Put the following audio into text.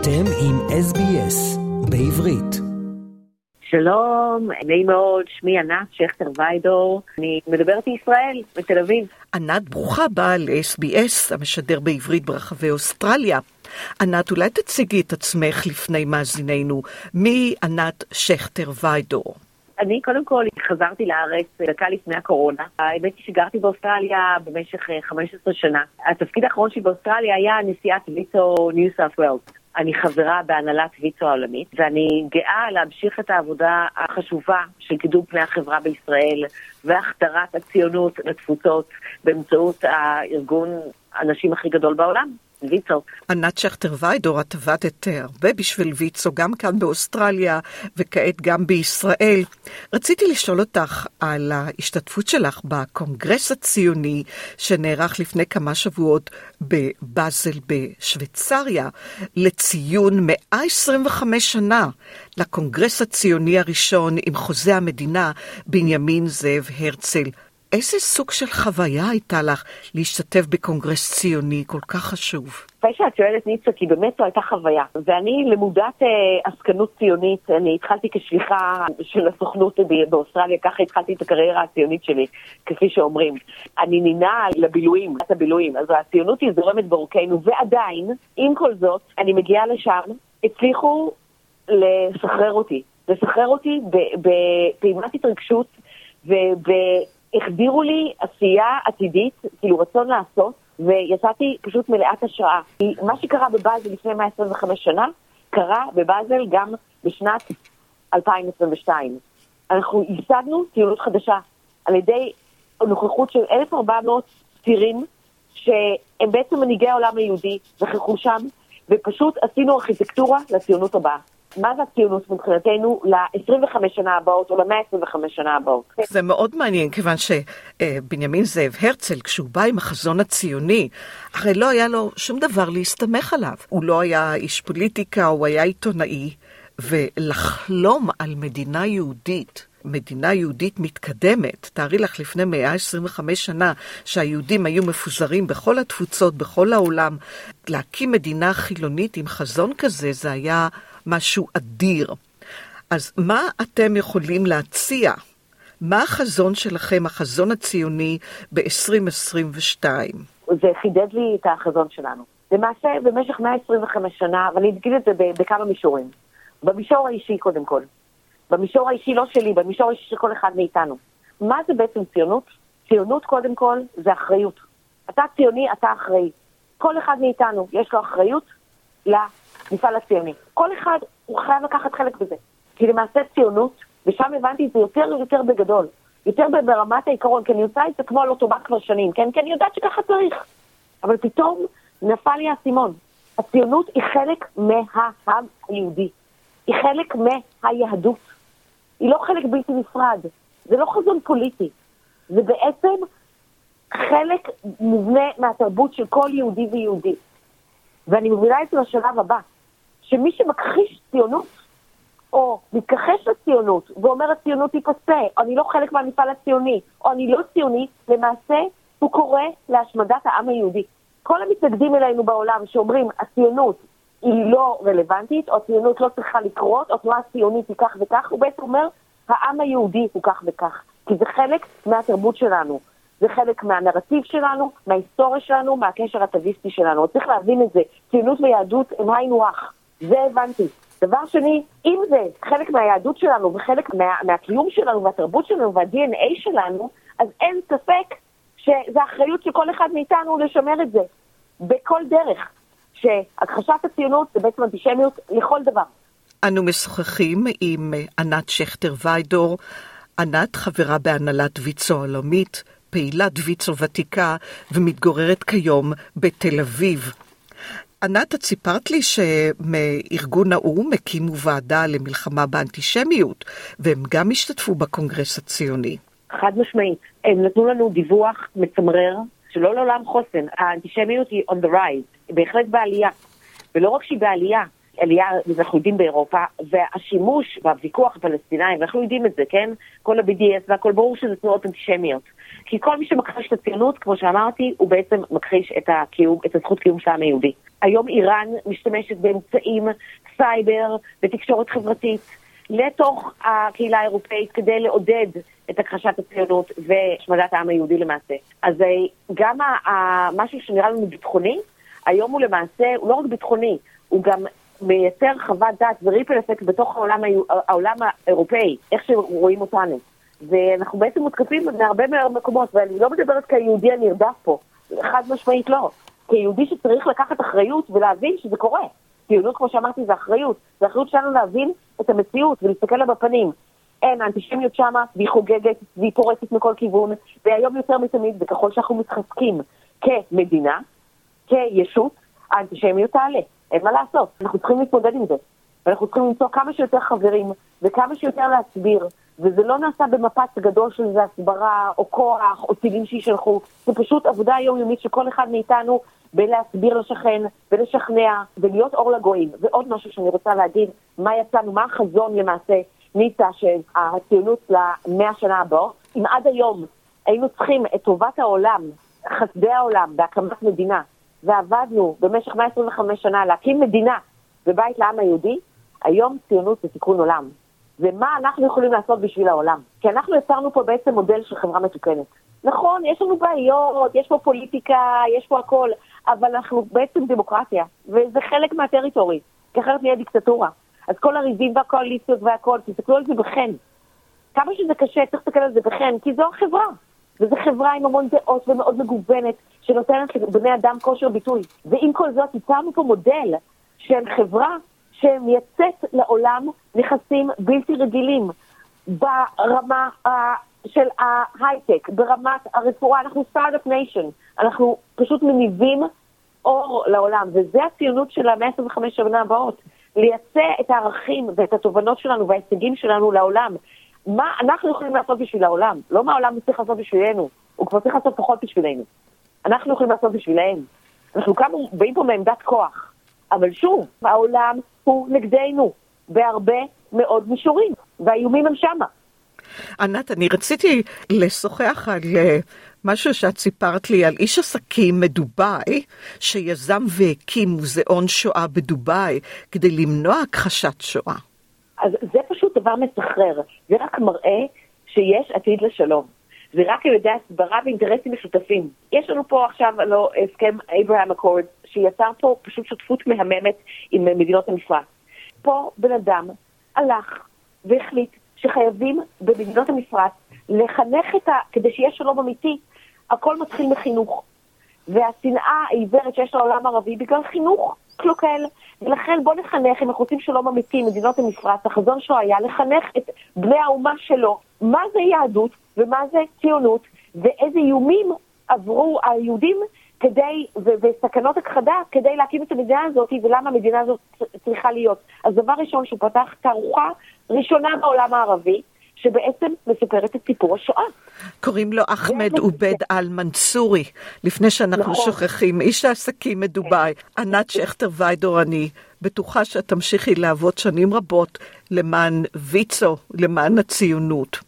אתם עם SBS בעברית. שלום, נעים מאוד, שמי ענת שכטר ויידור, אני מדברת מישראל, בתל אביב. ענת, ברוכה הבאה ל-SBS, המשדר בעברית ברחבי אוסטרליה. ענת, אולי תציגי את עצמך לפני מאזיננו. מי ענת שכטר ויידור? אני קודם כל חזרתי לארץ דקה לפני הקורונה. האמת היא שגרתי באוסטרליה במשך 15 שנה. התפקיד האחרון שלי באוסטרליה היה נשיאת ויצו ניו סארט ווילס. אני חברה בהנהלת ויצו העולמית, ואני גאה להמשיך את העבודה החשובה של קידום פני החברה בישראל והחדרת הציונות לתפוצות באמצעות הארגון הנשים הכי גדול בעולם. ויצו. ענת שכטר ויידור, את עבדת הרבה בשביל ויצו, גם כאן באוסטרליה וכעת גם בישראל. רציתי לשאול אותך על ההשתתפות שלך בקונגרס הציוני שנערך לפני כמה שבועות בבאזל בשוויצריה, לציון 125 שנה לקונגרס הציוני הראשון עם חוזה המדינה בנימין זאב הרצל. איזה סוג של חוויה הייתה לך להשתתף בקונגרס ציוני כל כך חשוב? אחרי שאת שואלת ניצה, כי באמת זו הייתה חוויה. ואני למודת אה, עסקנות ציונית, אני התחלתי כשליחה של הסוכנות באוסטרליה, ככה התחלתי את הקריירה הציונית שלי, כפי שאומרים. אני נינה לבילויים, את הבילויים, אז הציונות היא זורמת בעורקינו, ועדיין, עם כל זאת, אני מגיעה לשם, הצליחו לסחרר אותי. לסחרר אותי בפעימת התרגשות וב... החדירו לי עשייה עתידית, כאילו רצון לעשות, ויצאתי פשוט מלאת השראה. כי מה שקרה בבאזל לפני 125 שנה, קרה בבאזל גם בשנת 2022. אנחנו ייסדנו ציונות חדשה על ידי נוכחות של 1,400 צירים שהם בעצם מנהיגי העולם היהודי, וחכו שם, ופשוט עשינו ארכיטקטורה לציונות הבאה. מה זה הציונות מבחינתנו ל-25 שנה הבאות או ל-125 שנה הבאות. זה מאוד מעניין, כיוון שבנימין זאב הרצל, כשהוא בא עם החזון הציוני, הרי לא היה לו שום דבר להסתמך עליו. הוא לא היה איש פוליטיקה, הוא היה עיתונאי, ולחלום על מדינה יהודית. מדינה יהודית מתקדמת, תארי לך לפני 125 שנה שהיהודים היו מפוזרים בכל התפוצות, בכל העולם, להקים מדינה חילונית עם חזון כזה, זה היה משהו אדיר. אז מה אתם יכולים להציע? מה החזון שלכם, החזון הציוני ב-2022? זה חידד לי את החזון שלנו. למעשה, במשך 125 שנה, ואני אגיד את זה בכמה מישורים. במישור האישי קודם כל. במישור האישי לא שלי, במישור האישי של כל אחד מאיתנו. מה זה בעצם ציונות? ציונות קודם כל זה אחריות. אתה ציוני, אתה אחראי. כל אחד מאיתנו יש לו אחריות למפעל הציוני. כל אחד הוא חייב לקחת חלק בזה. כי למעשה ציונות, ושם הבנתי את זה יותר ויותר בגדול, יותר ברמת העיקרון, כי אני עושה את זה כמו על אוטומט כבר שנים, כן? כי אני יודעת שככה צריך. אבל פתאום נפל לי האסימון. הציונות היא חלק מהעם היהודי. היא חלק מהיהדות. היא לא חלק בלתי נפרד. זה לא חזון פוליטי. זה בעצם חלק מובנה מהתרבות של כל יהודי ויהודי. ואני מובילה את זה לשלב הבא, שמי שמכחיש ציונות, או מתכחש לציונות, ואומר הציונות היא פסה, או אני לא חלק מהמפעל הציוני, או אני לא ציוני, למעשה הוא קורא להשמדת העם היהודי. כל המתנגדים אלינו בעולם שאומרים הציונות היא לא רלוונטית, או הציונות לא צריכה לקרות, או התנועה הציונית היא כך וכך, הוא בעצם אומר העם היהודי הוא כך וכך. כי זה חלק מהתרבות שלנו. זה חלק מהנרטיב שלנו, מההיסטוריה שלנו, מהקשר הטוויסטי שלנו. צריך להבין את זה. ציונות ויהדות הם היינו הך. זה הבנתי. דבר שני, אם זה חלק מהיהדות שלנו וחלק מה, מהקיום שלנו והתרבות שלנו וה-DNA שלנו, אז אין ספק שזה אחריות של כל אחד מאיתנו לשמר את זה בכל דרך. שהכחשת הציונות זה בעצם אנטישמיות לכל דבר. אנו משוחחים עם ענת שכטר ויידור. ענת חברה בהנהלת ויצו העולמית, פעילת ויצו ותיקה ומתגוררת כיום בתל אביב. ענת, את סיפרת לי שמארגון האו"ם הקימו ועדה למלחמה באנטישמיות, והם גם השתתפו בקונגרס הציוני. חד משמעית. הם נתנו לנו דיווח מצמרר, שלא לעולם חוסן. האנטישמיות היא on the rise, היא בהחלט בעלייה. ולא רק שהיא בעלייה, עלייה, אנחנו יודעים באירופה, והשימוש בוויכוח הפלסטינאים, אנחנו יודעים את זה, כן? כל ה-BDS והכל ברור שזה תנועות אנטישמיות. כי כל מי שמכחיש את הציונות, כמו שאמרתי, הוא בעצם מכחיש את, הקיום, את הזכות קיום של העם היהודי. היום איראן משתמשת באמצעים סייבר ותקשורת חברתית לתוך הקהילה האירופאית כדי לעודד את הכחשת הציונות והשמדת העם היהודי למעשה. אז אה, גם משהו שנראה לנו ביטחוני, היום הוא למעשה, הוא לא רק ביטחוני, הוא גם מייצר חוות דעת וריפל אפקט בתוך העולם, העולם האירופאי, איך שרואים אותנו. ואנחנו בעצם מותקפים מהרבה מאוד מקומות, ואני לא מדברת כיהודי הנרדף פה, חד משמעית לא. כיהודי שצריך לקחת אחריות ולהבין שזה קורה. ציונות, כמו שאמרתי, זה אחריות. זה אחריות שלנו להבין את המציאות ולהסתכל לה בפנים. אין, האנטישמיות שמה, והיא חוגגת, והיא פורצת מכל כיוון, והיום יותר מתמיד, וככל שאנחנו מתחזקים כמדינה, כישות, האנטישמיות תעלה. אין מה לעשות, אנחנו צריכים להתמודד עם זה. ואנחנו צריכים למצוא כמה שיותר חברים, וכמה שיותר להסביר, וזה לא נעשה במפץ גדול של איזה הסברה, או כוח, או טילים שישלחו, זה פשוט עבודה יומיומית של כל אחד מאיתנו בלהסביר לשכן, ולשכנע, ולהיות אור לגויים. ועוד משהו שאני רוצה להגיד, מה יצאנו, מה החזון למעשה, ניסה, של הציונות למאה השנה הבאות. אם עד היום היינו צריכים את טובת העולם, חסדי העולם, בהקמת מדינה, ועבדנו במשך 125 שנה להקים מדינה ובית לעם היהודי, היום ציונות זה תיקון עולם. ומה אנחנו יכולים לעשות בשביל העולם? כי אנחנו יצרנו פה בעצם מודל של חברה מתוקנת. נכון, יש לנו בעיות, יש פה פוליטיקה, יש פה הכל, אבל אנחנו בעצם דמוקרטיה, וזה חלק מהטריטורי, כי אחרת נהיה דיקטטורה. אז כל הריבים והקואליציות והכל, תסתכלו על זה בחן. כמה שזה קשה, צריך להסתכל על זה בחן, כי זו החברה. וזו חברה עם המון דעות ומאוד מגוונת, שנותנת לבני אדם כושר ביטוי. ועם כל זאת, ייצרנו פה מודל של חברה שמייצאת לעולם נכסים בלתי רגילים ברמה אה, של ההייטק, ברמת הרפואה, אנחנו Start-Up Nation, אנחנו פשוט מניבים אור לעולם, וזה הציונות של המאה ה-25 שנה הבאות, לייצא את הערכים ואת התובנות שלנו וההישגים שלנו לעולם. מה אנחנו יכולים לעשות בשביל העולם, לא מה העולם צריך לעשות בשבילנו, הוא כבר צריך לעשות פחות בשבילנו. אנחנו יכולים לעשות בשבילהם. אנחנו כמה באים פה מעמדת כוח, אבל שוב, העולם הוא נגדנו בהרבה מאוד מישורים, והאיומים הם שמה. ענת, אני רציתי לשוחח על אה, משהו שאת סיפרת לי על איש עסקים מדובאי, שיזם והקים מוזיאון שואה בדובאי כדי למנוע הכחשת שואה. אז זה פשוט דבר מסחרר, זה רק מראה שיש עתיד לשלום. זה רק על ידי הסברה ואינטרסים משותפים. יש לנו פה עכשיו לא, הסכם אברהם אקורד, שיצר פה פשוט שותפות מהממת עם מדינות המפרץ. פה בן אדם הלך והחליט שחייבים במדינות המפרץ לחנך את ה... כדי שיהיה שלום אמיתי, הכל מתחיל מחינוך. והשנאה העיוורת שיש לעולם הערבי בגלל חינוך קלוקל. ולכן בוא נחנך, אם אנחנו רוצים שלום אמיתי, מדינות המפרץ, החזון שלו היה לחנך את בני האומה שלו, מה זה יהדות ומה זה ציונות, ואיזה איומים עברו היהודים כדי, ו- וסכנות הכחדה כדי להקים את המדינה הזאת, ולמה המדינה הזאת צריכה להיות. אז דבר ראשון, שהוא פתח תערוכה ראשונה בעולם הערבי, שבעצם מספרת את סיפור השואה. קוראים לו אחמד עובד אל-מנסורי, לפני שאנחנו נכון. שוכחים, איש העסקים מדובאי, ענת שכטר ויידור, אני בטוחה שאת תמשיכי לעבוד שנים רבות למען ויצו, למען הציונות.